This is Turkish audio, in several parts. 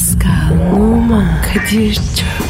Pascal, Oman, Kadir çok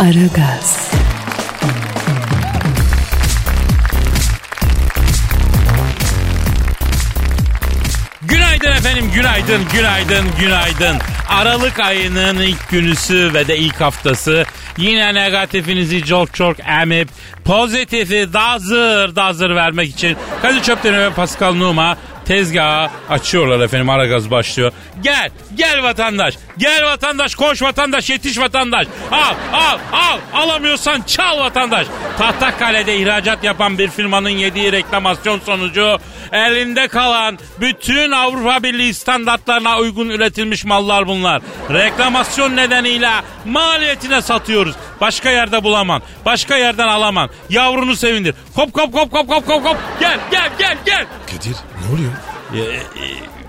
Aragaz, Günaydın efendim, günaydın, günaydın, günaydın. Aralık ayının ilk günüsü ve de ilk haftası. Yine negatifinizi çok çok emip pozitifi dazır dazır vermek için Kadir Çöpten ve Pascal Numa tezgahı açıyorlar efendim. Aragaz başlıyor. Gel, gel vatandaş. Gel vatandaş, koş vatandaş, yetiş vatandaş. Al, al, al. Alamıyorsan çal vatandaş. Tahtakale'de ihracat yapan bir firmanın yediği reklamasyon sonucu elinde kalan bütün Avrupa Birliği standartlarına uygun üretilmiş mallar bunlar. Reklamasyon nedeniyle maliyetine satıyoruz. Başka yerde bulamam. Başka yerden alamam. Yavrunu sevindir. Kop kop kop kop kop kop kop. Gel gel gel gel. Kadir ne oluyor? Ee, e,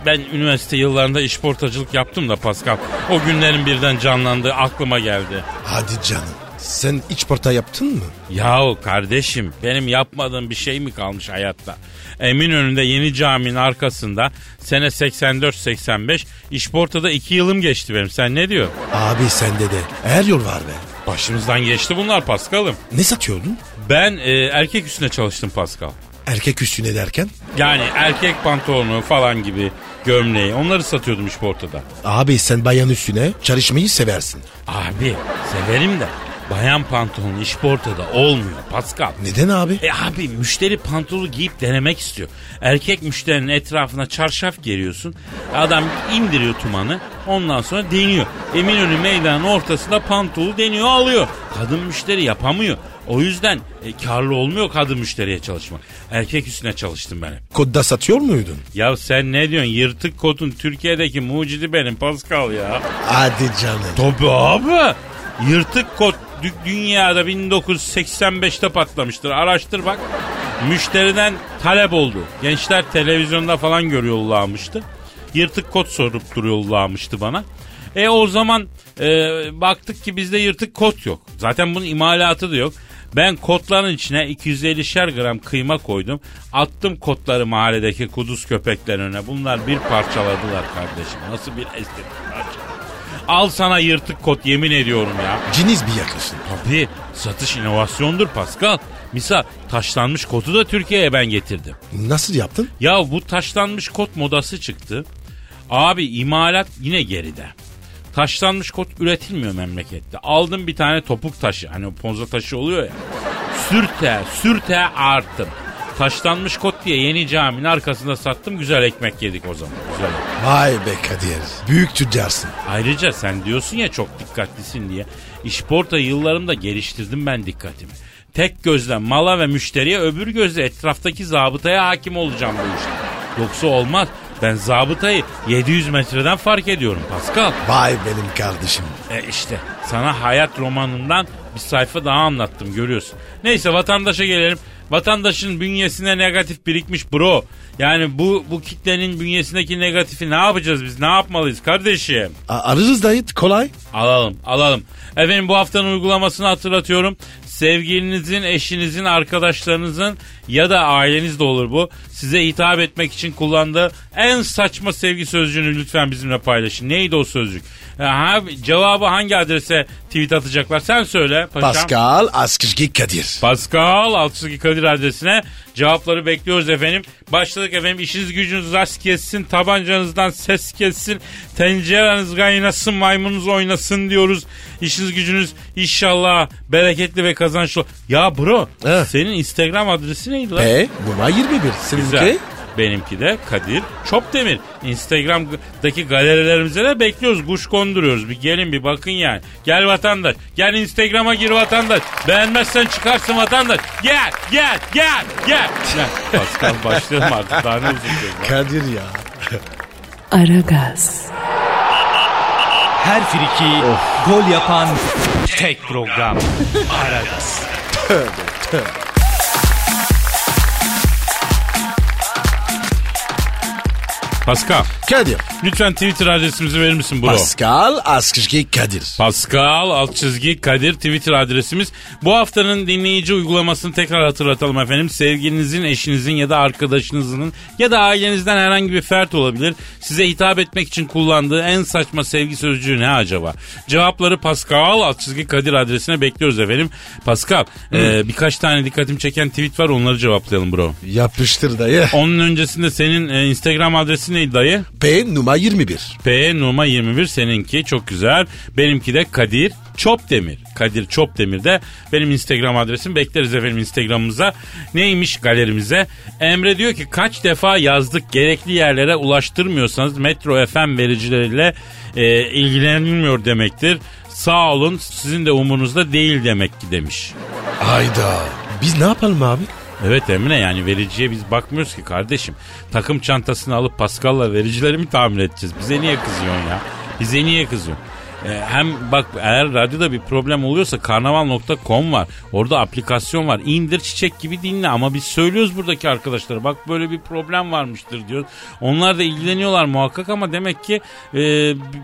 ben üniversite yıllarında işportacılık yaptım da Pascal. O günlerin birden canlandığı aklıma geldi. Hadi canım. Sen iç porta yaptın mı? Yahu kardeşim benim yapmadığım bir şey mi kalmış hayatta? Eminönü'nde yeni caminin arkasında sene 84-85 işportada 2 yılım geçti benim. Sen ne diyorsun? Abi sende de her yol var be. Başımızdan geçti bunlar Pascal'ım. Ne satıyordun? Ben e, erkek üstüne çalıştım Pascal. Erkek üstüne derken? Yani erkek pantolonu falan gibi gömleği onları satıyordum işportada. Abi sen bayan üstüne çalışmayı seversin. Abi severim de bayan pantolonu işportada olmuyor Pascal. Neden abi? E abi müşteri pantolonu giyip denemek istiyor. Erkek müşterinin etrafına çarşaf geriyorsun. Adam indiriyor tumanı. Ondan sonra deniyor. Eminönü meydanın ortasında pantolu deniyor alıyor. Kadın müşteri yapamıyor. O yüzden e, karlı olmuyor kadın müşteriye çalışmak. Erkek üstüne çalıştım ben hep. Kodda satıyor muydun? Ya sen ne diyorsun? Yırtık kotun Türkiye'deki mucidi benim Pascal ya. Hadi canım. Tabii abi. Yırtık kot dü- dünyada 1985'te patlamıştır. Araştır bak. Müşteriden talep oldu. Gençler televizyonda falan görüyorlarmıştı. Yırtık kot sorup duruyorlarmıştı bana. E o zaman e, baktık ki bizde yırtık kot yok. Zaten bunun imalatı da yok. Ben kotların içine 250'şer gram kıyma koydum. Attım kotları mahalledeki kuduz köpekler önüne. Bunlar bir parçaladılar kardeşim. Nasıl bir estetik. Al sana yırtık kot yemin ediyorum ya. Ciniz bir yaklaşım. Tabii satış inovasyondur Pascal. Misal taşlanmış kotu da Türkiye'ye ben getirdim. Nasıl yaptın? Ya bu taşlanmış kot modası çıktı. Abi imalat yine geride. Taşlanmış kot üretilmiyor memlekette. Aldım bir tane topuk taşı. Hani o ponza taşı oluyor ya. Sürte, sürte arttım. Taşlanmış kot diye yeni caminin arkasında sattım. Güzel ekmek yedik o zaman. Güzel. Vay be Kadir. Büyük tüccarsın. Ayrıca sen diyorsun ya çok dikkatlisin diye. İşporta yıllarımda geliştirdim ben dikkatimi. Tek gözle mala ve müşteriye öbür gözle etraftaki zabıtaya hakim olacağım bu işte. Yoksa olmaz. Ben zabıtayı 700 metreden fark ediyorum Pascal. Vay benim kardeşim. E işte sana hayat romanından bir sayfa daha anlattım görüyorsun. Neyse vatandaşa gelelim. Vatandaşın bünyesine negatif birikmiş bro. Yani bu bu kitlenin bünyesindeki negatifi ne yapacağız biz? Ne yapmalıyız kardeşim? A- ararız dayı kolay. Alalım alalım. Efendim bu haftanın uygulamasını hatırlatıyorum. Sevgilinizin, eşinizin, arkadaşlarınızın ya da aileniz de olur bu. Size hitap etmek için kullandığı en saçma sevgi sözcüğünü lütfen bizimle paylaşın. Neydi o sözcük? Ha, cevabı hangi adrese tweet atacaklar? Sen söyle paşam. Pascal Askışki Kadir. Pascal Altçızgi Kadir adresine cevapları bekliyoruz efendim. Başladık efendim işiniz gücünüz rast kessin tabancanızdan ses kessin tencereniz kaynasın maymununuz oynasın diyoruz. İşiniz gücünüz inşallah bereketli ve kazançlı. Ya bro He. senin Instagram adresi neydi lan? P numara 21. Seninki? Güzel. Benimki de Kadir Çopdemir. Instagram'daki galerilerimize de bekliyoruz. Kuş konduruyoruz. Bir gelin bir bakın yani. Gel vatandaş. Gel Instagram'a gir vatandaş. Beğenmezsen çıkarsın vatandaş. Gel gel gel gel. Gel. Pascal başlayalım artık. Daha ne uzun Kadir ya. Aragaz, her friki gol yapan tek program. Aragaz. Pascal Kadir. lütfen Twitter adresimizi verir misin bro? Pascal Askışki Kadir. Pascal alt çizgi Kadir Twitter adresimiz. Bu haftanın dinleyici uygulamasını tekrar hatırlatalım efendim. Sevgilinizin, eşinizin ya da arkadaşınızın ya da ailenizden herhangi bir fert olabilir. Size hitap etmek için kullandığı en saçma sevgi sözcüğü ne acaba? Cevapları Pascal alt çizgi Kadir adresine bekliyoruz efendim. Pascal e, birkaç tane dikkatimi çeken tweet var onları cevaplayalım bro. Yapıştır dayı. Onun öncesinde senin e, Instagram adresi neydi dayı? P numara 21. P Numa 21 seninki çok güzel. Benimki de Kadir Çopdemir. Kadir Çopdemir de benim Instagram adresim. Bekleriz efendim Instagram'ımıza. Neymiş galerimize? Emre diyor ki kaç defa yazdık gerekli yerlere ulaştırmıyorsanız Metro FM vericileriyle e, ilgilenilmiyor demektir. Sağ olun sizin de umurunuzda değil demek ki demiş. Hayda. Biz ne yapalım abi? Evet Emre yani vericiye biz bakmıyoruz ki kardeşim. Takım çantasını alıp Pascal'la vericileri mi tamir edeceğiz? Bize niye kızıyorsun ya? Bize niye kızıyorsun? Ee, hem bak eğer radyoda bir problem oluyorsa karnaval.com var. Orada aplikasyon var. İndir çiçek gibi dinle ama biz söylüyoruz buradaki arkadaşlara. Bak böyle bir problem varmıştır diyor. Onlar da ilgileniyorlar muhakkak ama demek ki e,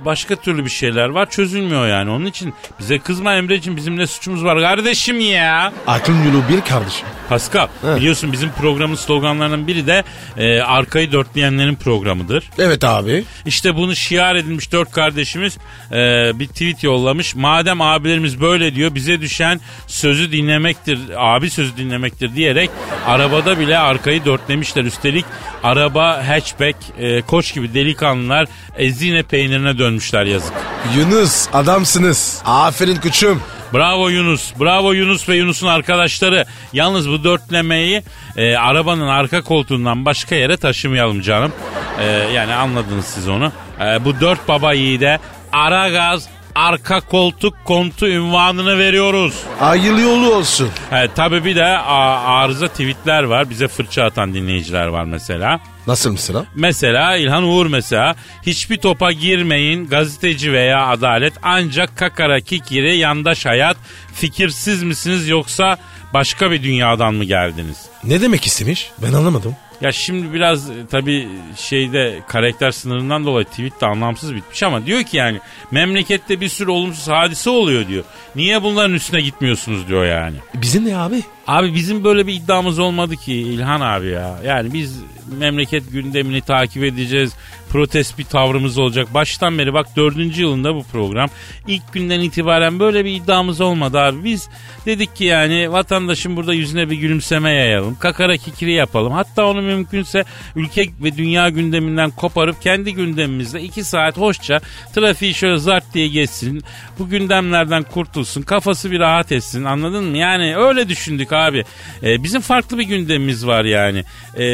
başka türlü bir şeyler var. Çözülmüyor yani. Onun için bize kızma Emre'ciğim bizim ne suçumuz var kardeşim ya. Aklın yolu bir kardeşim. Pascal biliyorsun bizim programın sloganlarının biri de e, arkayı dörtleyenlerin programıdır. Evet abi. İşte bunu şiar edilmiş dört kardeşimiz e, bir tweet yollamış. Madem abilerimiz böyle diyor bize düşen sözü dinlemektir, abi sözü dinlemektir diyerek arabada bile arkayı dörtlemişler. Üstelik araba hatchback, e, koç gibi delikanlılar ezine peynirine dönmüşler yazık. Yunus adamsınız. Aferin kuçum. Bravo Yunus. Bravo Yunus ve Yunus'un arkadaşları. Yalnız bu dörtlemeyi e, arabanın arka koltuğundan başka yere taşımayalım canım. E, yani anladınız siz onu. E, bu dört baba yiğide ara gaz arka koltuk kontu ünvanını veriyoruz. Hayırlı yolu olsun. E, tabii bir de a- arıza tweetler var. Bize fırça atan dinleyiciler var mesela. Nasıl mesela? Mesela İlhan Uğur mesela hiçbir topa girmeyin gazeteci veya adalet ancak kakara kikiri yandaş hayat fikirsiz misiniz yoksa başka bir dünyadan mı geldiniz? Ne demek istemiş? Ben anlamadım. Ya şimdi biraz e, tabii şeyde karakter sınırından dolayı tweet de anlamsız bitmiş ama diyor ki yani memlekette bir sürü olumsuz hadise oluyor diyor. Niye bunların üstüne gitmiyorsunuz diyor yani. Bizim ne abi? Abi bizim böyle bir iddiamız olmadı ki İlhan abi ya. Yani biz memleket gündemini takip edeceğiz. Protest bir tavrımız olacak. Baştan beri bak dördüncü yılında bu program. İlk günden itibaren böyle bir iddiamız olmadı abi. Biz dedik ki yani vatandaşın burada yüzüne bir gülümseme yayalım. Kakara kikiri yapalım. Hatta onu mümkünse ülke ve dünya gündeminden koparıp kendi gündemimizde iki saat hoşça trafiği şöyle zart diye geçsin. Bu gündemlerden kurtulsun. Kafası bir rahat etsin anladın mı? Yani öyle düşündük abi. Ee, bizim farklı bir gündemimiz var yani. Ee,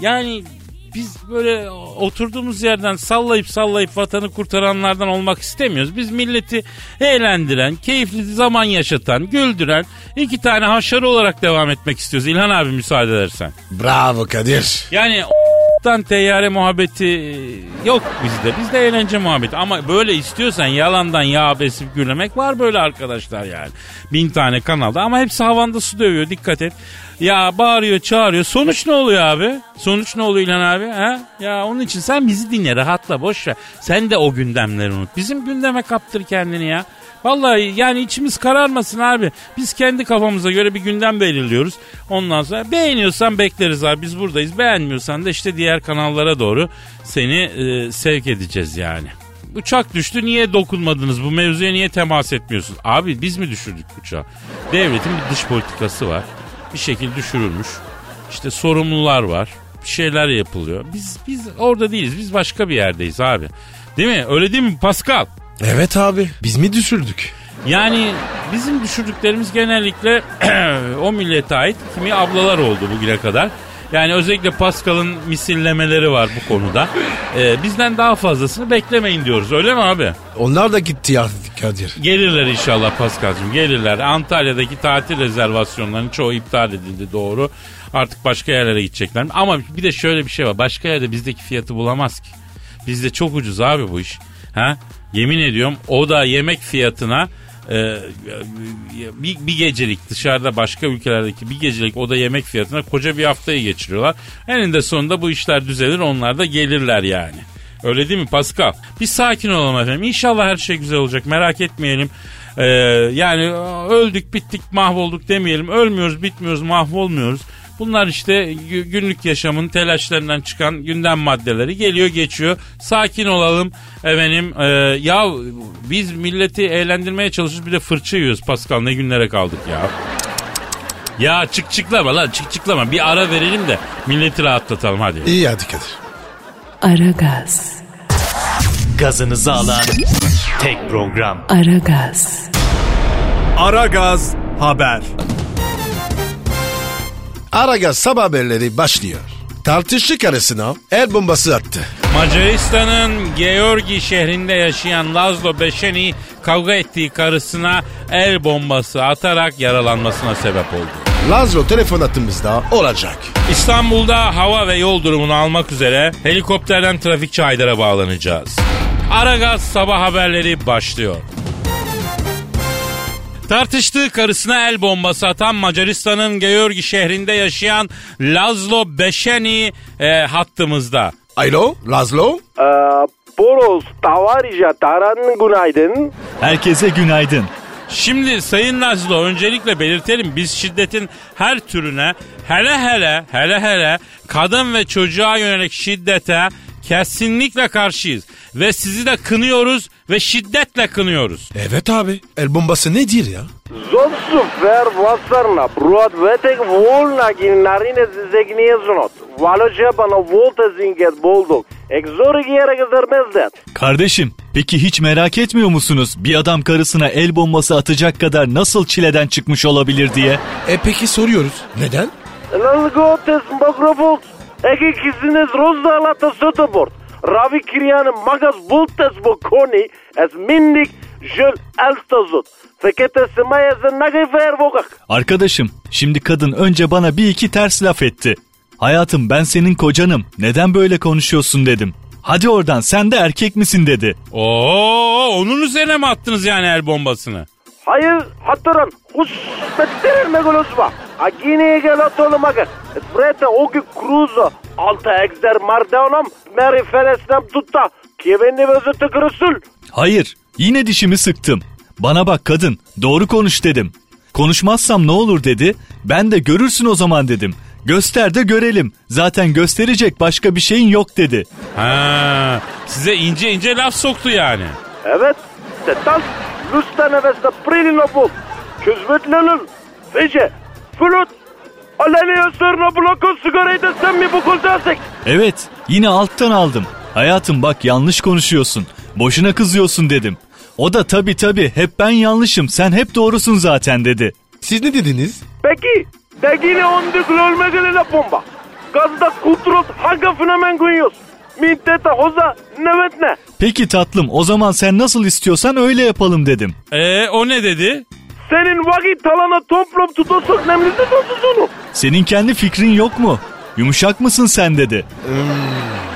yani biz böyle oturduğumuz yerden sallayıp sallayıp vatanı kurtaranlardan olmak istemiyoruz. Biz milleti eğlendiren, keyifli zaman yaşatan, güldüren iki tane haşarı olarak devam etmek istiyoruz. İlhan abi müsaade edersen. Bravo Kadir. Yani o**tan teyyare muhabbeti yok bizde. Bizde eğlence muhabbeti. Ama böyle istiyorsan yalandan yağ besip gülmemek var böyle arkadaşlar yani. Bin tane kanalda ama hepsi havanda su dövüyor dikkat et. Ya bağırıyor çağırıyor. Sonuç ne oluyor abi? Sonuç ne oluyor İlhan abi? Ha? Ya onun için sen bizi dinle rahatla boş ver. Sen de o gündemleri unut. Bizim gündeme kaptır kendini ya. Vallahi yani içimiz kararmasın abi. Biz kendi kafamıza göre bir gündem belirliyoruz. Ondan sonra beğeniyorsan bekleriz abi biz buradayız. Beğenmiyorsan da işte diğer kanallara doğru seni e, sevk edeceğiz yani. Uçak düştü niye dokunmadınız bu mevzuya niye temas etmiyorsunuz? Abi biz mi düşürdük uçağı? Devletin bir dış politikası var. Bir şekilde düşürülmüş. İşte sorumlular var. Bir şeyler yapılıyor. Biz biz orada değiliz. Biz başka bir yerdeyiz abi. Değil mi? Öyle değil mi Pascal? Evet abi. Biz mi düşürdük? Yani bizim düşürdüklerimiz genellikle o millete ait kimi ablalar oldu bugüne kadar. Yani özellikle Pascal'ın misillemeleri var bu konuda. Ee, bizden daha fazlasını beklemeyin diyoruz öyle mi abi? Onlar da gitti ya Kadir. Gelirler inşallah Pascal'cığım gelirler. Antalya'daki tatil rezervasyonlarının çoğu iptal edildi doğru. Artık başka yerlere gidecekler. Ama bir de şöyle bir şey var. Başka yerde bizdeki fiyatı bulamaz ki. Bizde çok ucuz abi bu iş. Ha? Yemin ediyorum o da yemek fiyatına e, bir, bir gecelik dışarıda başka ülkelerdeki bir gecelik o da yemek fiyatına koca bir haftayı geçiriyorlar. Eninde sonunda bu işler düzelir onlar da gelirler yani. Öyle değil mi Pascal? Bir sakin olalım efendim. İnşallah her şey güzel olacak. Merak etmeyelim. Ee, yani öldük bittik mahvolduk demeyelim. Ölmüyoruz bitmiyoruz mahvolmuyoruz. Bunlar işte günlük yaşamın telaşlarından çıkan gündem maddeleri geliyor geçiyor. Sakin olalım efendim. Ee, ya biz milleti eğlendirmeye çalışıyoruz bir de fırça yiyoruz Pascal ne günlere kaldık ya. Ya çık çıklama lan çık çıklama bir ara verelim de milleti rahatlatalım hadi. İyi hadi Kadir. Aragaz, Gazınızı alan tek program. Aragaz, Aragaz Haber. Aragaz sabah haberleri başlıyor. Tartışlı karısına el bombası attı. Macaristan'ın Georgi şehrinde yaşayan Lazlo Beşeni kavga ettiği karısına el bombası atarak yaralanmasına sebep oldu. Lazlo telefon hattımızda olacak. İstanbul'da hava ve yol durumunu almak üzere helikopterden trafikçi Haydar'a bağlanacağız. Aragaz sabah haberleri başlıyor. Tartıştığı karısına el bombası atan Macaristan'ın Georgi şehrinde yaşayan Lazlo Beşeni e, hattımızda. Alo Lazlo? Ee, Boros, Tavarija, Taran günaydın. Herkese günaydın. Şimdi Sayın Lazlo öncelikle belirtelim biz şiddetin her türüne hele hele hele hele kadın ve çocuğa yönelik şiddete kesinlikle karşıyız. Ve sizi de kınıyoruz ve şiddetle kınıyoruz. Evet abi. El bombası nedir ya? Zovsu ver vasarna, bruat vetek volna gin narine zizegniyezunot. Valoja bana volta zinget bolduk. Egzori giyere gezermezdet. Kardeşim peki hiç merak etmiyor musunuz bir adam karısına el bombası atacak kadar nasıl çileden çıkmış olabilir diye? E peki soruyoruz. Neden? Lalgotes mbogrovolt. Eki kizines rozda alata sotobort. Ravi kiryanı magas bultes bokoni es mindik jöl elstazut. Fekete semaya zenagi ver vokak. Arkadaşım şimdi kadın önce bana bir iki ters laf etti. Hayatım ben senin kocanım neden böyle konuşuyorsun dedim. Hadi oradan sen de erkek misin dedi. Oo, onun üzerine mi attınız yani el bombasını? Hayır hatırın. Hus bettirir megolosva. Agini gelatolu magas. Es brete ogi cruzo. Alta egzer mardeonam. Meri feresnem tutta. Kievendi vezete kırısul. Hayır yine dişimi sıktım. Bana bak kadın doğru konuş dedim. Konuşmazsam ne olur dedi. Ben de görürsün o zaman dedim. Göster de görelim. Zaten gösterecek başka bir şeyin yok dedi. Ha, size ince ince laf soktu yani. Evet. Setan. Lusta nefeste prilino bul. Küzbetlenil. Fece. Flut. Aleni sırna blokun sigarayı da sen mi bu kultasek? Evet yine alttan aldım. Hayatım bak yanlış konuşuyorsun. Boşuna kızıyorsun dedim. O da tabi tabi hep ben yanlışım sen hep doğrusun zaten dedi. Siz ne dediniz? Peki. Degine ondik lölmegele la bomba. Gazda kutrot haga fenomen günyos. Minteta hoza nevet ne? Peki tatlım o zaman sen nasıl istiyorsan öyle yapalım dedim. E o ne dedi? Senin vakit talana toplum tutosak nemlisi tosuzunu. Senin kendi fikrin yok mu? Yumuşak mısın sen dedi.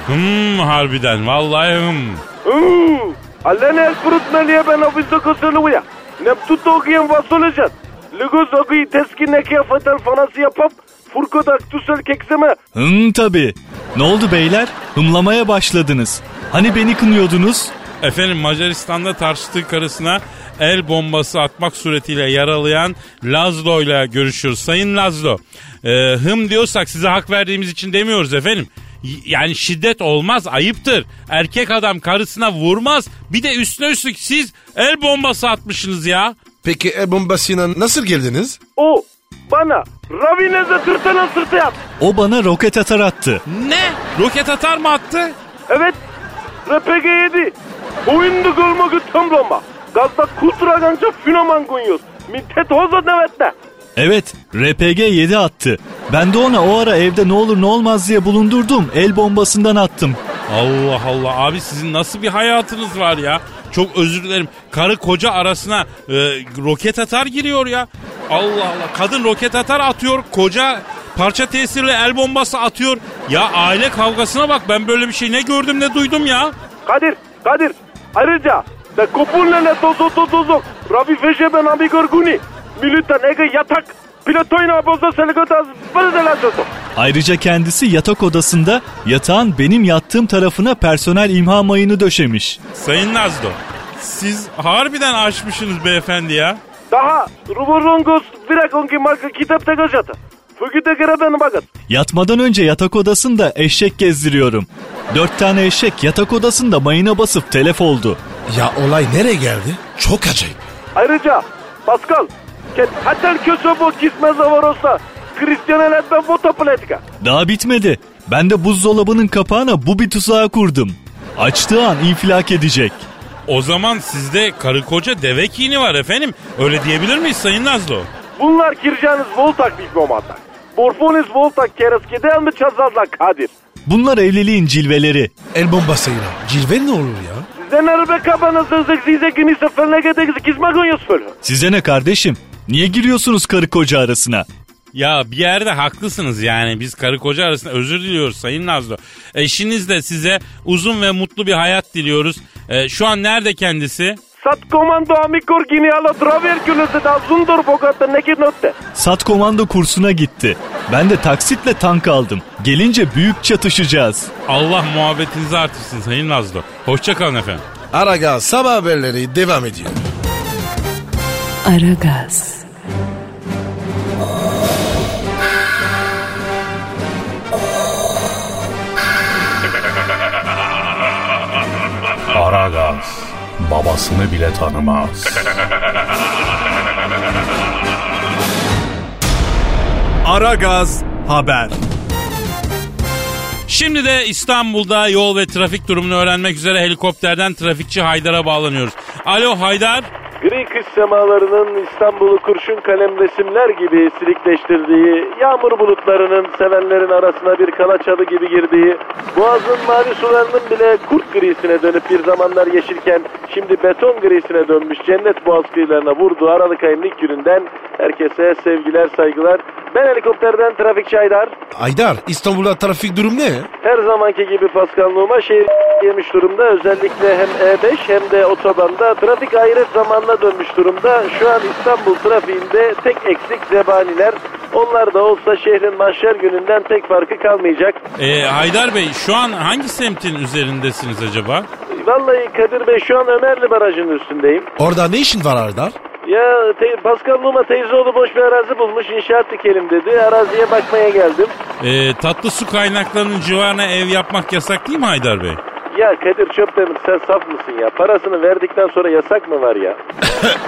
Hmm harbiden vallahi hmm. Hmm. Alene el frutmeliye ben ofiste kısırlıya. Nem tutokiyen vasolacağız. Ligos ogi teskin fatal fanası yapıp Furkodak tüsel kekseme. Hım tabi. Ne oldu beyler? Hımlamaya başladınız. Hani beni kınıyordunuz? Efendim Macaristan'da tartıştığı karısına el bombası atmak suretiyle yaralayan Lazlo ile görüşüyoruz. Sayın Lazlo, e, hım diyorsak size hak verdiğimiz için demiyoruz efendim. Yani şiddet olmaz, ayıptır. Erkek adam karısına vurmaz. Bir de üstüne üstlük siz el bombası atmışsınız ya. Peki el bombasına nasıl geldiniz? O bana Ravinez'e tırtanan sırtı yap. O bana roket atar attı. Ne? Roket atar mı attı? Evet. RPG 7. Oyunda golmagı tamlama. Gazda kulturaganca fenomen günyos. Mintet hoza nevet ne? Evet, RPG 7 attı. Ben de ona o ara evde ne olur ne olmaz diye bulundurdum. El bombasından attım. Allah Allah abi sizin nasıl bir hayatınız var ya? Çok özür dilerim. Karı koca arasına e, roket atar giriyor ya. Allah Allah. Kadın roket atar atıyor. Koca parça tesirli el bombası atıyor. Ya aile kavgasına bak ben böyle bir şey ne gördüm ne duydum ya. Kadir, Kadir. Ayrıca Da kupullele tozo tozo. Ravi feşe ben amigor guni. Militan ege yatak. Pilotoyna bozo selgotaz. Böyle la tozo. Ayrıca kendisi yatak odasında yatağın benim yattığım tarafına personel imha mayını döşemiş. Sayın Nazdo. Siz harbiden aşmışsınız beyefendi ya. Daha ruborongos virakonki marka kitap tegajata. Fugite keraben bagat. Yatmadan önce yatak odasında eşek gezdiriyorum. Dört tane eşek yatak odasında mayına basıp telef oldu. Ya olay nereye geldi? Çok acayip. Ayrıca Pascal. Hatta kösobo kisme zavarosa. Cristiano Ledben fotoplatika. Daha bitmedi. Ben de buzdolabının kapağına bu bir tuzağı kurdum. Açtığı an infilak edecek. O zaman sizde karı koca deve kini var efendim. Öyle diyebilir miyiz Sayın Nazlo? Bunlar kircanız voltak diplomatlar. Borfonis voltak kereskede mi çazazla Kadir? Bunlar evliliğin cilveleri. El bombasıyla. Cilve ne olur ya? Sizden araba kabanızı zize günü seferine gedek fölü. Size ne kardeşim? Niye giriyorsunuz karı koca arasına? Ya bir yerde haklısınız yani biz karı koca arasında özür diliyoruz Sayın Nazlo. Eşiniz de size uzun ve mutlu bir hayat diliyoruz. E, şu an nerede kendisi? Sat komando amikor ginialo traver külüzü da zundur bogatta neki notte. Sat komando kursuna gitti. Ben de taksitle tank aldım. Gelince büyük çatışacağız. Allah muhabbetinizi artırsın Sayın Nazlo. Hoşçakalın efendim. Aragaz sabah haberleri devam ediyor. Aragaz, Aragaz babasını bile tanımaz. Aragaz haber. Şimdi de İstanbul'da yol ve trafik durumunu öğrenmek üzere helikopterden trafikçi Haydar'a bağlanıyoruz. Alo Haydar. Gri kış semalarının İstanbul'u kurşun kalem resimler gibi silikleştirdiği, yağmur bulutlarının sevenlerin arasına bir kalaçalı gibi girdiği, boğazın mavi sularının bile kurt grisine dönüp bir zamanlar yeşilken şimdi beton grisine dönmüş cennet boğaz kıyılarına vurduğu Aralık ayının ilk gününden herkese sevgiler saygılar. Ben helikopterden trafikçi Aydar. Aydar İstanbul'da trafik durum ne? Her zamanki gibi Pascal Numa şehir yemiş durumda. Özellikle hem E5 hem de otobanda trafik hayret zamanına dönmüş durumda. Şu an İstanbul trafiğinde tek eksik zebaniler. Onlar da olsa şehrin mahşer gününden tek farkı kalmayacak. E, Haydar Bey şu an hangi semtin üzerindesiniz acaba? Vallahi Kadir Bey şu an Ömerli Barajı'nın üstündeyim. Orada ne işin var Aydar? Ya te- Pascal Numa teyzeoğlu boş bir arazi bulmuş inşaat dikelim dedi. Araziye bakmaya geldim. E, tatlı su kaynaklarının civarına ev yapmak yasak değil mi Haydar Bey? Ya Kadir Çöptemir sen saf mısın ya? Parasını verdikten sonra yasak mı var ya?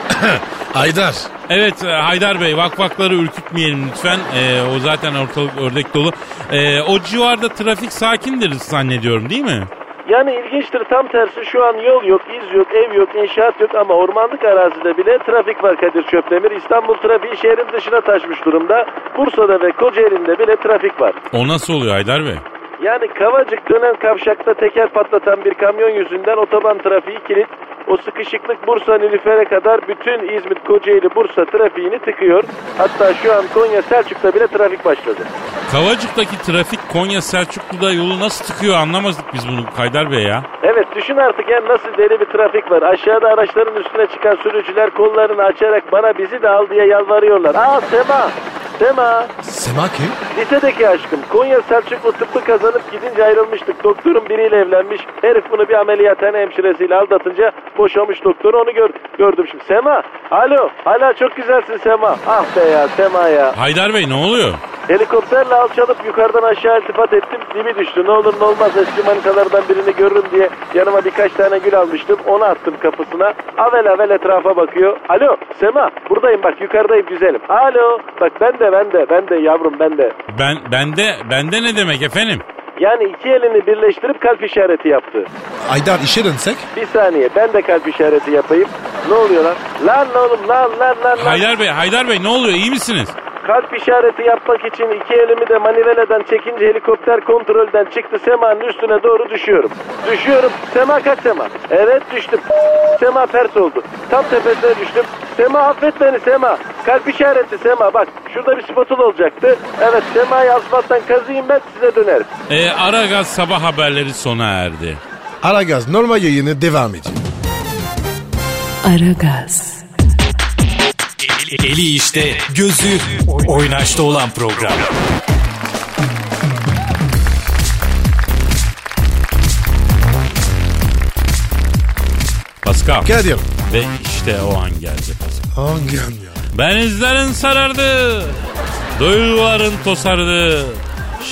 Aydar. Evet e, Haydar Bey vakvakları ürkütmeyelim lütfen. E, o zaten ortalık ördek dolu. E, o civarda trafik sakindir zannediyorum değil mi? Yani ilginçtir tam tersi şu an yol yok, iz yok, ev yok, inşaat yok ama ormanlık arazide bile trafik var Kadir Çöptemir. İstanbul trafiği şehrin dışına taşmış durumda. Bursa'da ve Kocaeli'nde bile trafik var. O nasıl oluyor Haydar Bey? Yani Kavacık dönen kavşakta teker patlatan bir kamyon yüzünden otoban trafiği kilit. O sıkışıklık Bursa Nilüfer'e kadar bütün İzmit, Kocaeli, Bursa trafiğini tıkıyor. Hatta şu an Konya Selçuk'ta bile trafik başladı. Kavacık'taki trafik Konya Selçuklu'da yolu nasıl tıkıyor anlamadık biz bunu Haydar Bey ya. Evet düşün artık yani nasıl deli bir trafik var. Aşağıda araçların üstüne çıkan sürücüler kollarını açarak bana bizi de al diye yalvarıyorlar. Aa Sema! Sema! Sema kim? Lisedeki aşkım. Konya Selçuklu tıbbı kazanıp gidince ayrılmıştık. Doktorun biriyle evlenmiş. Herif bunu bir ameliyathane hemşiresiyle aldatınca boşamış doktor. Onu gör, gördüm şimdi. Sema! Alo! Hala çok güzelsin Sema. Ah be ya Sema ya. Haydar Bey ne oluyor? Helikopterle alçalıp yukarıdan aşağı iltifat ettim. Dibi düştü. Ne olur ne olmaz eski manitalardan birini görürüm diye yanıma birkaç tane gül almıştım. Onu attım kapısına. Avel avel etrafa bakıyor. Alo Sema buradayım bak yukarıdayım güzelim. Alo bak ben de ben de ben de yavrum ben de. Ben bende bende ne demek efendim? Yani iki elini birleştirip kalp işareti yaptı. Aydar işe dönsek? Bir saniye ben de kalp işareti yapayım. Ne oluyor lan? Lan oğlum lan lan lan. lan. Haydar Bey Haydar Bey ne oluyor iyi misiniz? Kalp işareti yapmak için iki elimi de maniveleden çekince helikopter kontrolden çıktı. Sema'nın üstüne doğru düşüyorum. Düşüyorum. Sema kaç Sema? Evet düştüm. Sema pert oldu. Tam tepesine düştüm. Sema affet beni Sema. Kalp işareti Sema bak. Şurada bir spatula olacaktı. Evet Sema'yı asfalttan kazıyım ben size dönerim. E, Aragaz sabah haberleri sona erdi. Aragaz normal yayını devam ediyor. Aragaz, Eli işte, gözü oynaşta olan program. Pascal. Kadir. Ve işte o an geldi Pascal. Hangi an ya? Benizlerin sarardı. Duyguların tosardı.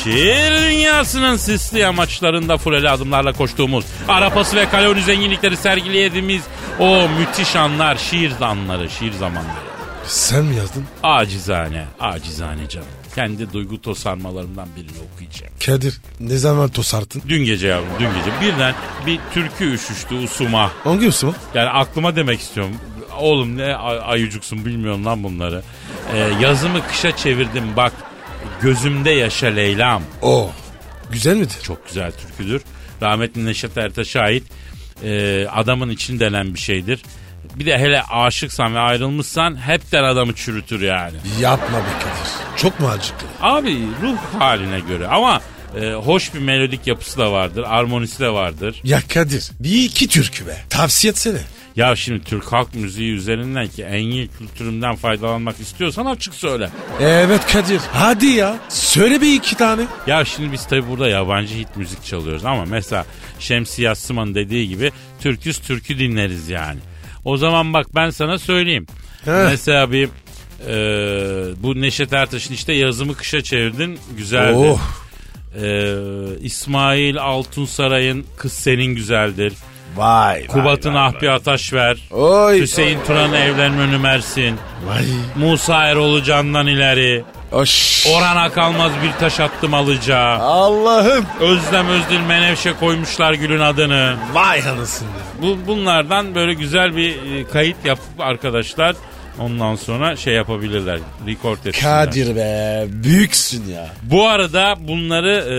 Şiir dünyasının sisli yamaçlarında fuleli adımlarla koştuğumuz, arapası ve kalori zenginlikleri sergilediğimiz o müthiş anlar, şiir anları, şiir zamanları. Sen mi yazdın? Acizane, acizane canım. Kendi duygu tosarmalarımdan birini okuyacağım. Kadir ne zaman tosarttın? Dün gece yavrum, dün gece birden bir türkü üşüştü usuma. Hangi Osman? Yani aklıma demek istiyorum. Oğlum ne ay- ayucuksun bilmiyorum lan bunları. Ee, yazımı kışa çevirdim bak. Gözümde yaşa Leyla'm. Oh. Güzel midir? Çok güzel türküdür. Rahmetli Neşet Ertaş'a ait e, adamın için denen bir şeydir. Bir de hele aşıksan ve ayrılmışsan hepten adamı çürütür yani. Yapma be Kadir. Çok mu acıklı? Abi ruh haline göre ama e, hoş bir melodik yapısı da vardır. Armonisi de vardır. Ya Kadir bir iki türkü be. Tavsiye etsene. Ya şimdi Türk halk müziği üzerinden ki en iyi kültürümden faydalanmak istiyorsan açık söyle. Evet Kadir. Hadi ya. Söyle bir iki tane. Ya şimdi biz tabi burada yabancı hit müzik çalıyoruz ama mesela Şemsi Yassıman dediği gibi Türküz türkü dinleriz yani. O zaman bak ben sana söyleyeyim. Heh. Mesela bir e, bu Neşet Ertaş'ın işte yazımı kışa çevirdin güzeldi. Oh. E, İsmail Altunsaray'ın Kız Senin Güzeldir. Vay. Kubat'ın Ahbi Ataş ver. Oy. Hüseyin Turan'ın Evlenme Önü Mersin. Vay. Musa Eroğlu Candan ileri. Oş. Orhan Kalmaz bir taş attım alacağı. Allah'ım. Özlem Özdil Menevşe koymuşlar gülün adını. Vay anasını. Bu bunlardan böyle güzel bir e, kayıt yapıp arkadaşlar ondan sonra şey yapabilirler. Record etsinler. Kadir be. Büyüksün ya. Bu arada bunları e,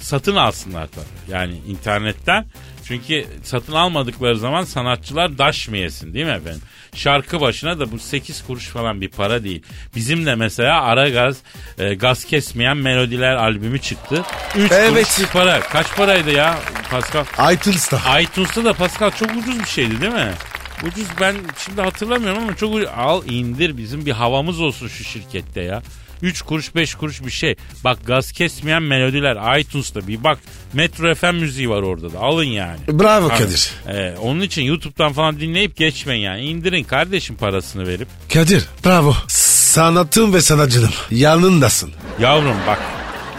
satın alsınlar tabii. Yani internetten. Çünkü satın almadıkları zaman sanatçılar daş mı yesin değil mi efendim? Şarkı başına da bu 8 kuruş falan bir para değil. Bizim de mesela ara gaz, e, gaz kesmeyen melodiler albümü çıktı. 3 Evet. kuruş bir para. Kaç paraydı ya Pascal? iTunes'ta. iTunes'ta da Pascal çok ucuz bir şeydi değil mi? Ucuz ben şimdi hatırlamıyorum ama çok ucuz. Al indir bizim bir havamız olsun şu şirkette ya. 3 kuruş 5 kuruş bir şey. Bak gaz kesmeyen melodiler iTunes'ta bir bak Metro FM müziği var orada da alın yani. Bravo Kadir. e, onun için YouTube'dan falan dinleyip geçmeyin yani. İndirin kardeşim parasını verip. Kadir bravo. Sanatım ve sanatçılım. Yanındasın. Yavrum bak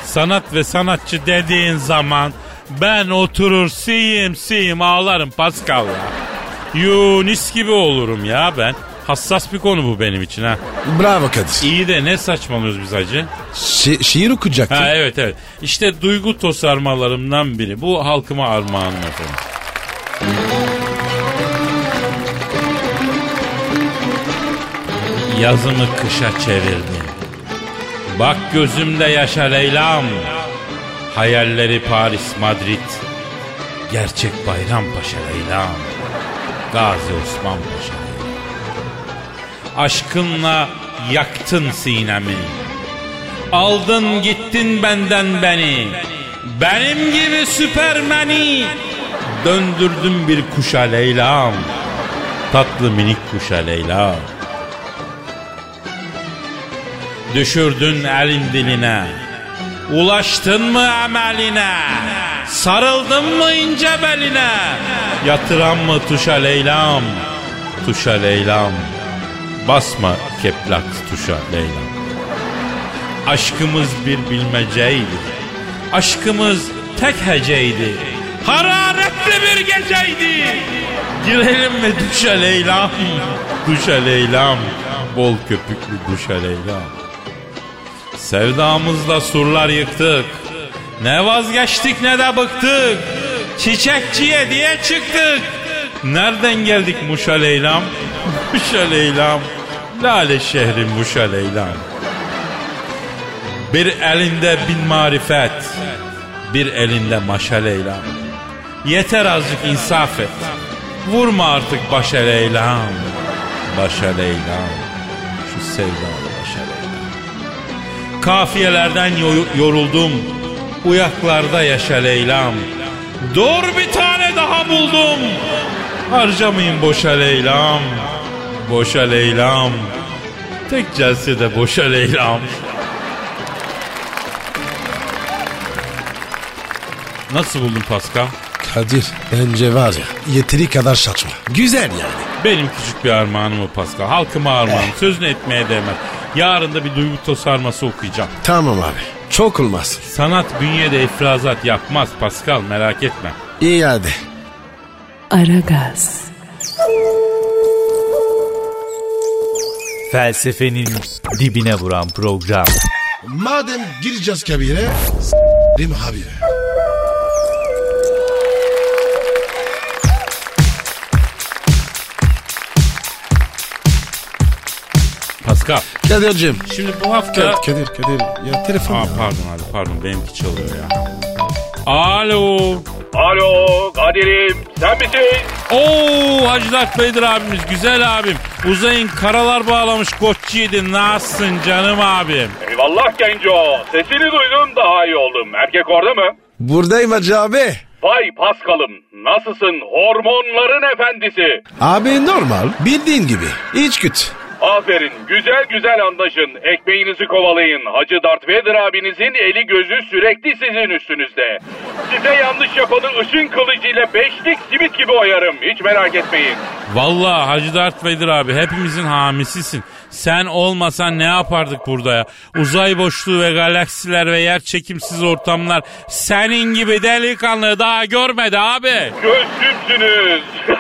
sanat ve sanatçı dediğin zaman ben oturur siyim siyim ağlarım Pascal ya. Yunis gibi olurum ya ben. Hassas bir konu bu benim için ha. Bravo Kadir. İyi de ne saçmalıyoruz biz hacı? Şi- şiir okuyacaktın. Ha evet evet. İşte duygu tosarmalarımdan biri. Bu halkıma armağanım efendim. Yazımı kışa çevirdim. Bak gözümde yaşa Leyla'm. Hayalleri Paris, Madrid. Gerçek Bayrampaşa Leyla'm. Gazi Osman Paşa. Aşkınla yaktın sinemi. Aldın gittin benden beni. Benim gibi süpermeni. Döndürdün bir kuşa Leyla'm. Tatlı minik kuşa Leyla. Düşürdün elin diline. Ulaştın mı emeline? Sarıldın mı ince beline? Yatıran mı tuşa Leyla'm? Tuşa Leyla'm. Basma keplak tuşa Leyla'm. Aşkımız bir bilmeceydi. Aşkımız tek heceydi. Hararetli bir geceydi. Girelim mi duşa Leyla'm? Duşa Leyla'm. Bol köpüklü duşa Leyla'm. Sevdamızla surlar yıktık. Ne vazgeçtik ne de bıktık. Çiçekçiye diye çıktık. Nereden geldik Muşa Leyla'm? Muşa Leyla'm. Lale şehri Muşa Leyla'm. Bir elinde bin marifet. Bir elinde maşa Leyla'm. Yeter azıcık insaf et. Vurma artık başa Leyla'm. Başa Leyla'm. Şu sevdalı başa Leyla'm. Kafiyelerden yo- yoruldum. Uyaklarda yaşa Leyla'm. Dur bir tane daha buldum. Harcamayın boşa Leyla'm. Boşa Leyla'm. Tek celsede boşa Leyla'm. Nasıl buldun Pascal? Kadir bence var ya yeteri kadar saçma. Güzel yani. Benim küçük bir armağanım o Pascal. Halkıma armağanım. Sözünü etmeye değmez. Yarın da bir duygu tosarması okuyacağım. Tamam abi. Çok olmaz. Sanat bünyede ifrazat yapmaz Pascal merak etme. İyi hadi. Aragaz, Felsefenin dibine vuran program. Madem gireceğiz kabire s**rim abi. Pascal Kadir'cim. şimdi bu hafta... Kadir, Kadir. Ya telefon Aa, ya. pardon abi pardon benimki çalıyor ya. Alo. Alo Kadir'im sen misin? Oo Hacı Dert Beydir abimiz güzel abim. Uzayın karalar bağlamış koççiydi. Nasılsın canım abim? Eyvallah genco. Sesini duydum daha iyi oldum. Erkek orada mı? Buradayım Hacı abi. Vay Paskal'ım nasılsın hormonların efendisi. Abi normal. Bildiğin gibi. İç güt. Aferin güzel güzel anlaşın. Ekmeğinizi kovalayın. Hacı Darth Vader abinizin eli gözü sürekli sizin üstünüzde. Size yanlış yapanı ışın kılıcıyla beşlik simit gibi oyarım. Hiç merak etmeyin. Vallahi Hacı Dert Beydir abi hepimizin hamisisin. Sen olmasan ne yapardık burada ya? Uzay boşluğu ve galaksiler ve yer çekimsiz ortamlar senin gibi delikanlı daha görmedi abi. Gözsüzsünüz.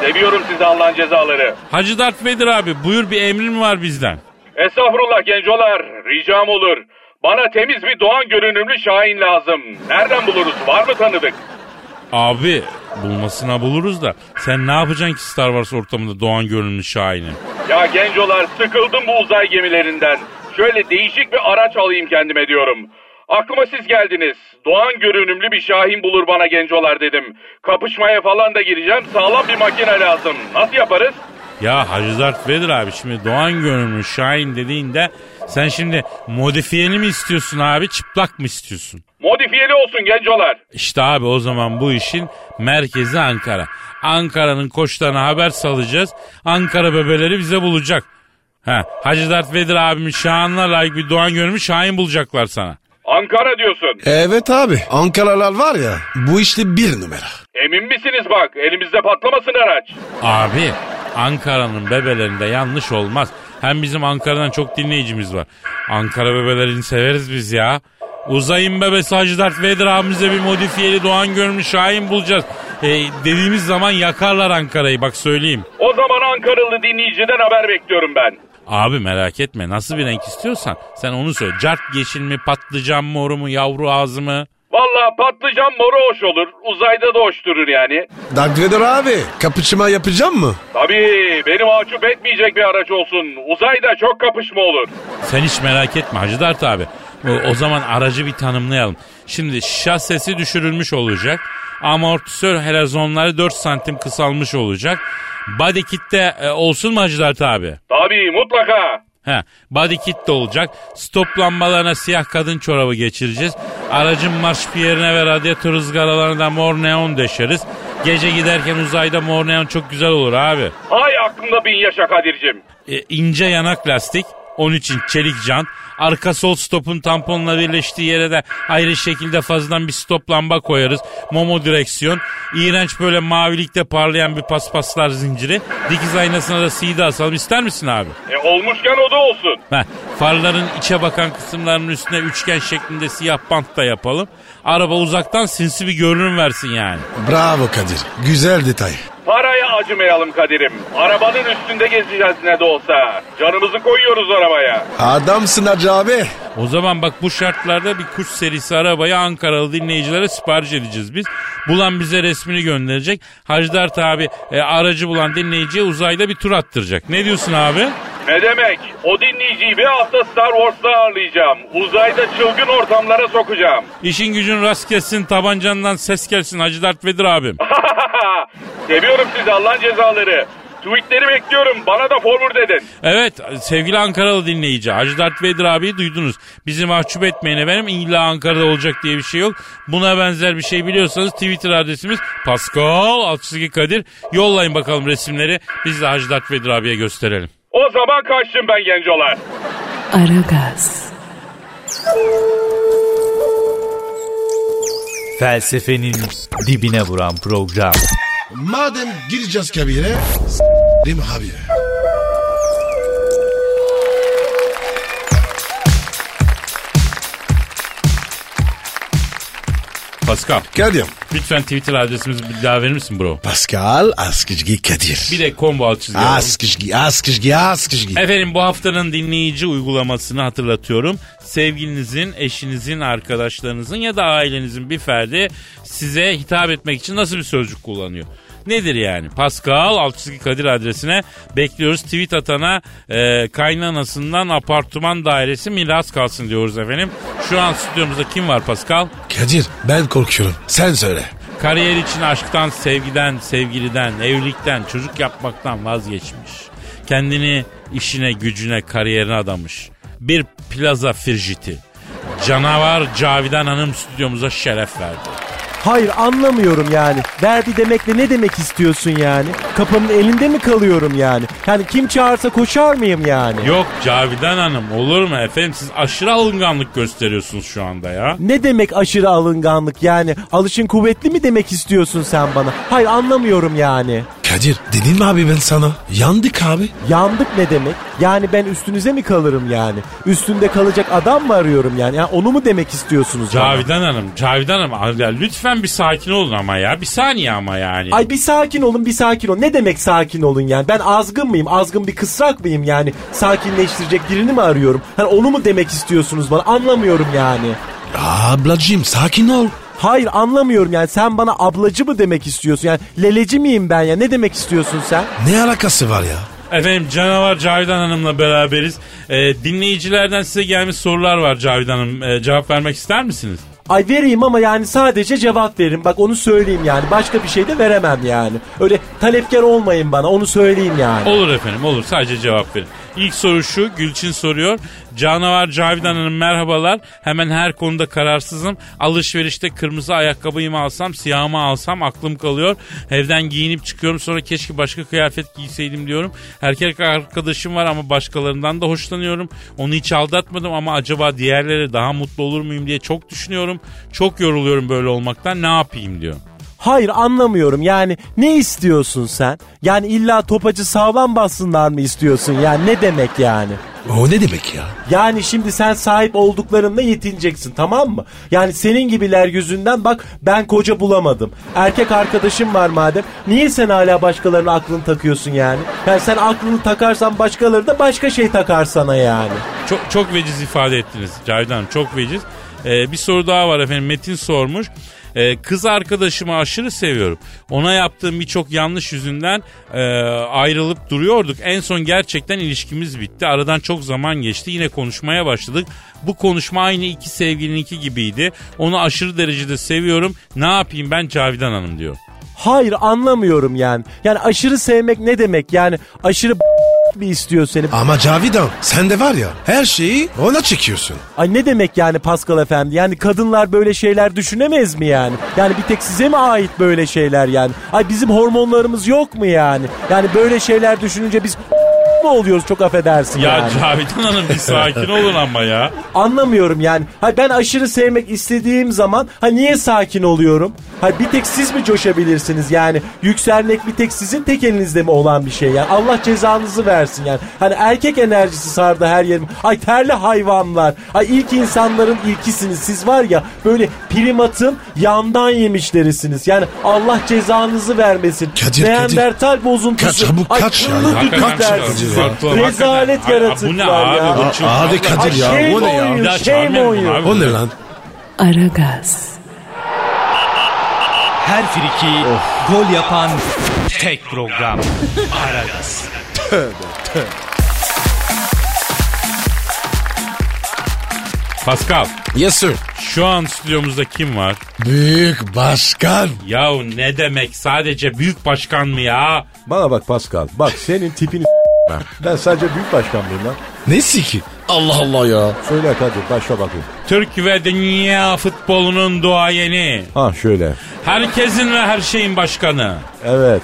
Seviyorum sizi Allah'ın cezaları. Hacı Dert Beydir abi buyur bir emrin var bizden. Estağfurullah gencolar. Ricam olur. Bana temiz bir doğan görünümlü Şahin lazım. Nereden buluruz? Var mı tanıdık? Abi bulmasına buluruz da sen ne yapacaksın ki Star Wars ortamında Doğan görünümlü Şahin'i? Ya gencolar sıkıldım bu uzay gemilerinden. Şöyle değişik bir araç alayım kendime diyorum. Aklıma siz geldiniz. Doğan görünümlü bir Şahin bulur bana gencolar dedim. Kapışmaya falan da gireceğim. Sağlam bir makine lazım. Nasıl yaparız? Ya Hacı Dert Vedir abi şimdi Doğan görünümlü Şahin dediğinde sen şimdi modifiyeli mi istiyorsun abi çıplak mı istiyorsun? Modifiyeli olsun gencolar. İşte abi o zaman bu işin merkezi Ankara. Ankara'nın koçlarına haber salacağız. Ankara bebeleri bize bulacak. Ha, Hacı Dert Vedir abimin şahanına layık bir Doğan görünümlü Şahin bulacaklar sana. Ankara diyorsun. Evet abi. Ankaralar var ya bu işte bir numara. Emin misiniz bak elimizde patlamasın araç. Abi Ankara'nın bebelerinde yanlış olmaz. Hem bizim Ankara'dan çok dinleyicimiz var. Ankara bebelerini severiz biz ya. Uzayın bebesi Hacı Dert Vedir abimize bir modifiyeli Doğan görmüş Şahin bulacağız. E, dediğimiz zaman yakarlar Ankara'yı bak söyleyeyim. O zaman Ankaralı dinleyiciden haber bekliyorum ben. Abi merak etme nasıl bir renk istiyorsan sen onu söyle. Cart yeşil mi patlıcan moru mu yavru ağzı mı? Valla patlıcan moru hoş olur. Uzayda da hoş durur yani. Vader abi kapışma yapacağım mı? Tabii beni mahcup etmeyecek bir araç olsun. Uzayda çok kapışma olur. Sen hiç merak etme Hacı Dert abi. O, zaman aracı bir tanımlayalım. Şimdi şasesi düşürülmüş olacak. Amortisör helezonları 4 santim kısalmış olacak. Body kit de e, olsun mu Hacı Dert abi? Tabii mutlaka. He, body kit de olacak. Stop lambalarına siyah kadın çorabı geçireceğiz. Aracın marş piyerine ve radyatör ızgaralarına mor neon deşeriz. Gece giderken uzayda mor neon çok güzel olur abi. Hay aklımda bin yaşa Kadir'cim. E, ince yanak lastik, 13 inç çelik jant. Arka sol stopun tamponla birleştiği yere de ayrı şekilde fazladan bir stop lamba koyarız. Momo direksiyon. İğrenç böyle mavilikte parlayan bir paspaslar zinciri. Dikiz aynasına da CD asalım. İster misin abi? E olmuşken o da olsun. Heh, farların içe bakan kısımlarının üstüne üçgen şeklinde siyah bant da yapalım. Araba uzaktan sinsi bir görünüm versin yani. Bravo Kadir. Güzel detay. Paraya acımayalım Kadir'im. Arabanın üstünde gezeceğiz ne de olsa. Canımızı koyuyoruz arabaya. Adamsın Hacı abi. O zaman bak bu şartlarda bir kuş serisi arabayı Ankaralı dinleyicilere sipariş edeceğiz biz. Bulan bize resmini gönderecek. Hacı Dert abi e, aracı bulan dinleyiciye uzayda bir tur attıracak. Ne diyorsun abi? Ne demek? O dinleyiciyi bir hafta Star Wars'ta ağırlayacağım. Uzayda çılgın ortamlara sokacağım. İşin gücün rast gelsin tabancandan ses gelsin Hacı Dert Vedir abim. Seviyorum sizi Allah'ın cezaları. Tweetleri bekliyorum. Bana da forward edin. Evet sevgili Ankaralı dinleyici Hacı Dert Vedir abiyi duydunuz. Bizi mahcup etmeyin efendim. İlla Ankara'da olacak diye bir şey yok. Buna benzer bir şey biliyorsanız Twitter adresimiz Pascal Altçizgi Kadir. Yollayın bakalım resimleri. Biz de Hacı Dert Vedir abiye gösterelim. O zaman kaçtım ben gencolar. Aragaz, Felsefenin dibine vuran program. Madem gireceğiz kabire s**rim abi. Pascal Kadir. lütfen Twitter adresimizi bir daha verir misin bro? Pascal Askışgi Kadir. Bir de combo alt çizgi. Askışgi, Askışgi, Askışgi. Efendim bu haftanın dinleyici uygulamasını hatırlatıyorum. Sevgilinizin, eşinizin, arkadaşlarınızın ya da ailenizin bir ferdi size hitap etmek için nasıl bir sözcük kullanıyor? Nedir yani? Pascal Altçizgi Kadir adresine bekliyoruz. Tweet atana e, kaynanasından apartman dairesi miras kalsın diyoruz efendim. Şu an stüdyomuzda kim var Pascal? Kadir ben korkuyorum. Sen söyle. Kariyer için aşktan, sevgiden, sevgiliden, evlilikten, çocuk yapmaktan vazgeçmiş. Kendini işine, gücüne, kariyerine adamış. Bir plaza firjiti. Canavar Cavidan Hanım stüdyomuza şeref verdi. Hayır anlamıyorum yani. Verdi demekle ne demek istiyorsun yani? Kapının elinde mi kalıyorum yani? Yani kim çağırsa koşar mıyım yani? Yok Cavidan Hanım olur mu efendim siz aşırı alınganlık gösteriyorsunuz şu anda ya. Ne demek aşırı alınganlık yani? Alışın kuvvetli mi demek istiyorsun sen bana? Hayır anlamıyorum yani. Kadir dedim mi abi ben sana? Yandık abi. Yandık ne demek? Yani ben üstünüze mi kalırım yani? Üstünde kalacak adam mı arıyorum yani? yani onu mu demek istiyorsunuz bana? Cavidan Hanım, Cavidan Hanım ya lütfen bir sakin olun ama ya. Bir saniye ama yani. Ay bir sakin olun bir sakin olun. Ne demek sakin olun yani? Ben azgın mıyım? Azgın bir kısrak mıyım yani? Sakinleştirecek birini mi arıyorum? Hani onu mu demek istiyorsunuz bana? Anlamıyorum yani. Ablacığım sakin ol. Hayır anlamıyorum yani sen bana ablacı mı demek istiyorsun? Yani leleci miyim ben ya? Ne demek istiyorsun sen? Ne alakası var ya? Efendim canavar Cavidan Hanım'la beraberiz. Ee, dinleyicilerden size gelmiş sorular var Cavidan Hanım. Ee, cevap vermek ister misiniz? Ay vereyim ama yani sadece cevap verin. Bak onu söyleyeyim yani. Başka bir şey de veremem yani. Öyle talepkar olmayın bana onu söyleyeyim yani. Olur efendim olur sadece cevap verin. İlk soru şu Gülçin soruyor. Canavar Cavidan Hanım merhabalar. Hemen her konuda kararsızım. Alışverişte kırmızı ayakkabıyı mı alsam siyah mı alsam aklım kalıyor. Evden giyinip çıkıyorum sonra keşke başka kıyafet giyseydim diyorum. Erkek arkadaşım var ama başkalarından da hoşlanıyorum. Onu hiç aldatmadım ama acaba diğerleri daha mutlu olur muyum diye çok düşünüyorum. Çok yoruluyorum böyle olmaktan ne yapayım diyor. Hayır anlamıyorum yani ne istiyorsun sen? Yani illa topacı sağlam bassınlar mı istiyorsun yani ne demek yani? O ne demek ya? Yani şimdi sen sahip olduklarınla yetineceksin tamam mı? Yani senin gibiler yüzünden bak ben koca bulamadım. Erkek arkadaşım var madem. Niye sen hala başkalarına aklını takıyorsun yani? Yani sen aklını takarsan başkaları da başka şey takar sana yani. Çok çok veciz ifade ettiniz Cavidan çok veciz. Ee, bir soru daha var efendim Metin sormuş. Ee, kız arkadaşımı aşırı seviyorum. Ona yaptığım birçok yanlış yüzünden e, ayrılıp duruyorduk. En son gerçekten ilişkimiz bitti. Aradan çok zaman geçti. Yine konuşmaya başladık. Bu konuşma aynı iki sevgilininki gibiydi. Onu aşırı derecede seviyorum. Ne yapayım ben Cavidan Hanım diyor. Hayır anlamıyorum yani. Yani aşırı sevmek ne demek yani aşırı bir istiyor seni. Ama Cavidan sen de var ya her şeyi ona çekiyorsun. Ay ne demek yani Pascal efendi? Yani kadınlar böyle şeyler düşünemez mi yani? Yani bir tek size mi ait böyle şeyler yani? Ay bizim hormonlarımız yok mu yani? Yani böyle şeyler düşününce biz mu oluyoruz çok affedersin Ya yani. Cavidan Hanım bir sakin olun ama ya. Anlamıyorum yani. Hay ben aşırı sevmek istediğim zaman ha niye sakin oluyorum? Hay bir tek siz mi coşabilirsiniz yani? Yükselmek bir tek sizin tek elinizde mi olan bir şey yani? Allah cezanızı versin yani. Hani erkek enerjisi sardı her yerim. Ay terli hayvanlar. Ay ilk insanların ilkisiniz. Siz var ya böyle primatın yandan yemişlerisiniz. Yani Allah cezanızı vermesin. Kadir, Neandertal bozuntusu. Kaç, çabuk Ay kaç ya. Hakikaten düklersiniz. haklı, Rezalet yaratıklar Bu ne ya. abi? Bu çılgın- Hadi Kadir ya o ne ya? shame on you. abi. O ne lan? Aragaz, Her friki gol yapan tek program. Aragaz. Pascal Yes sir. şu an stüdyomuzda kim var? Büyük başkan. Yahu ne demek sadece büyük başkan mı ya? Bana bak Pascal. Bak senin tipini ben. Ben sadece büyük başkan mıyım lan? Nesi ki? Allah Allah ya. Söyle Kadir başla bakayım. Türk ve dünya futbolunun duayeni. Ha şöyle. Herkesin ve her şeyin başkanı. Evet.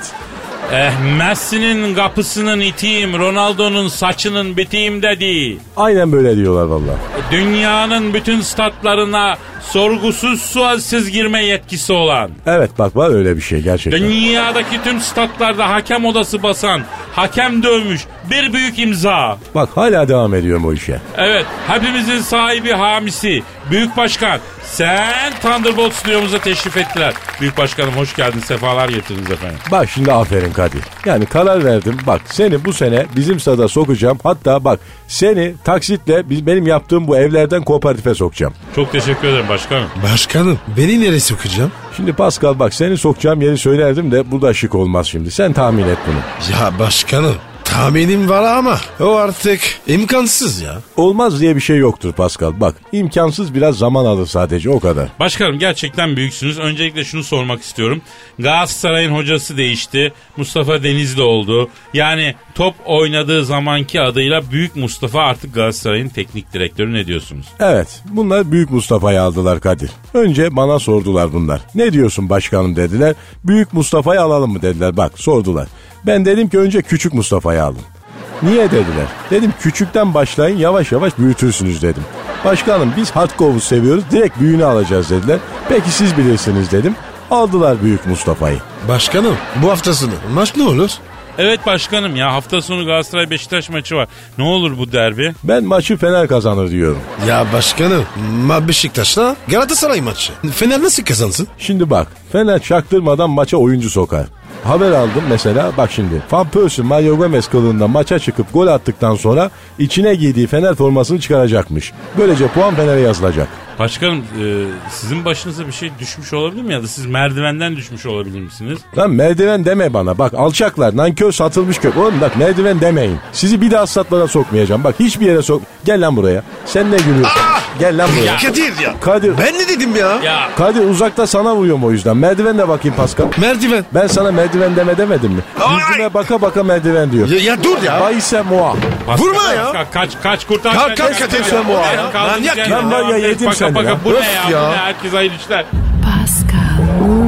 Eh Messi'nin kapısının itiyim, Ronaldo'nun saçının biteyim dedi. Aynen böyle diyorlar valla. Dünyanın bütün statlarına sorgusuz sualsiz girme yetkisi olan. Evet bak var öyle bir şey gerçekten. Dünyadaki tüm statlarda hakem odası basan, hakem dövmüş bir büyük imza. Bak hala devam ediyorum o işe. Evet, hepimizin sahibi hamisi, Büyük Başkan. Sen Thunderbolt stüdyomuza teşrif ettiler. Büyük Başkanım hoş geldin, sefalar getirdiniz efendim. Bak şimdi aferin Kadir. Yani karar verdim. Bak seni bu sene bizim stada sokacağım. Hatta bak seni taksitle biz- benim yaptığım bu evlerden kooperatife sokacağım. Çok teşekkür ederim başkanım. Başkanım beni nereye sokacağım? Şimdi Pascal bak seni sokacağım yeri söylerdim de bu da şık olmaz şimdi. Sen tahmin et bunu. Ya başkanım tahminim var ama o artık imkansız ya. Olmaz diye bir şey yoktur Pascal. Bak imkansız biraz zaman alır sadece o kadar. Başkanım gerçekten büyüksünüz. Öncelikle şunu sormak istiyorum. Galatasaray'ın hocası değişti. Mustafa Denizli oldu. Yani top oynadığı zamanki adıyla Büyük Mustafa artık Galatasaray'ın teknik direktörü ne diyorsunuz? Evet bunlar Büyük Mustafa'yı aldılar Kadir. Önce bana sordular bunlar. Ne diyorsun başkanım dediler. Büyük Mustafa'yı alalım mı dediler bak sordular. Ben dedim ki önce Küçük Mustafa'yı alın. Niye dediler? Dedim küçükten başlayın yavaş yavaş büyütürsünüz dedim. Başkanım biz hardcore'u seviyoruz direkt büyüğünü alacağız dediler. Peki siz bilirsiniz dedim. Aldılar Büyük Mustafa'yı. Başkanım bu haftasını maç ne olur? Evet başkanım ya hafta sonu Galatasaray Beşiktaş maçı var. Ne olur bu derbi? Ben maçı Fener kazanır diyorum. Ya başkanım ma Beşiktaş'la Galatasaray maçı. Fener nasıl kazansın? Şimdi bak Fener çaktırmadan maça oyuncu sokar. Haber aldım mesela bak şimdi. Van Persie Mario Gomez kılığında maça çıkıp gol attıktan sonra içine giydiği Fener formasını çıkaracakmış. Böylece puan Fener'e yazılacak. Başkanım e, sizin başınıza bir şey düşmüş olabilir mi ya da siz merdivenden düşmüş olabilir misiniz? Lan merdiven deme bana bak alçaklar nankör satılmış kök. Oğlum bak merdiven demeyin. Sizi bir daha satlara sokmayacağım. Bak hiçbir yere sok. Gel lan buraya. Sen ne gülüyorsun? Gel lan buraya. Kadir ya. Kadir. Ben ne dedim ya? Ya Kadir uzakta sana vuruyorum o yüzden. Merdiven de bakayım Pascal. Merdiven. Ben sana merdiven deme demedim mi? Yüzüme baka baka merdiven diyor. Ya, ya dur ya. Bayse muha. Vurma ya. Kaç kaç kurtar. Kalk, kalk. Kadir ya. Ya, Kaldığınız manyak ya. Ben var ya devam edin. Paka paka. Bu ne ya. Bu ne? Herkes hayırlı işler. Pascal,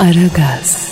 Aragaz.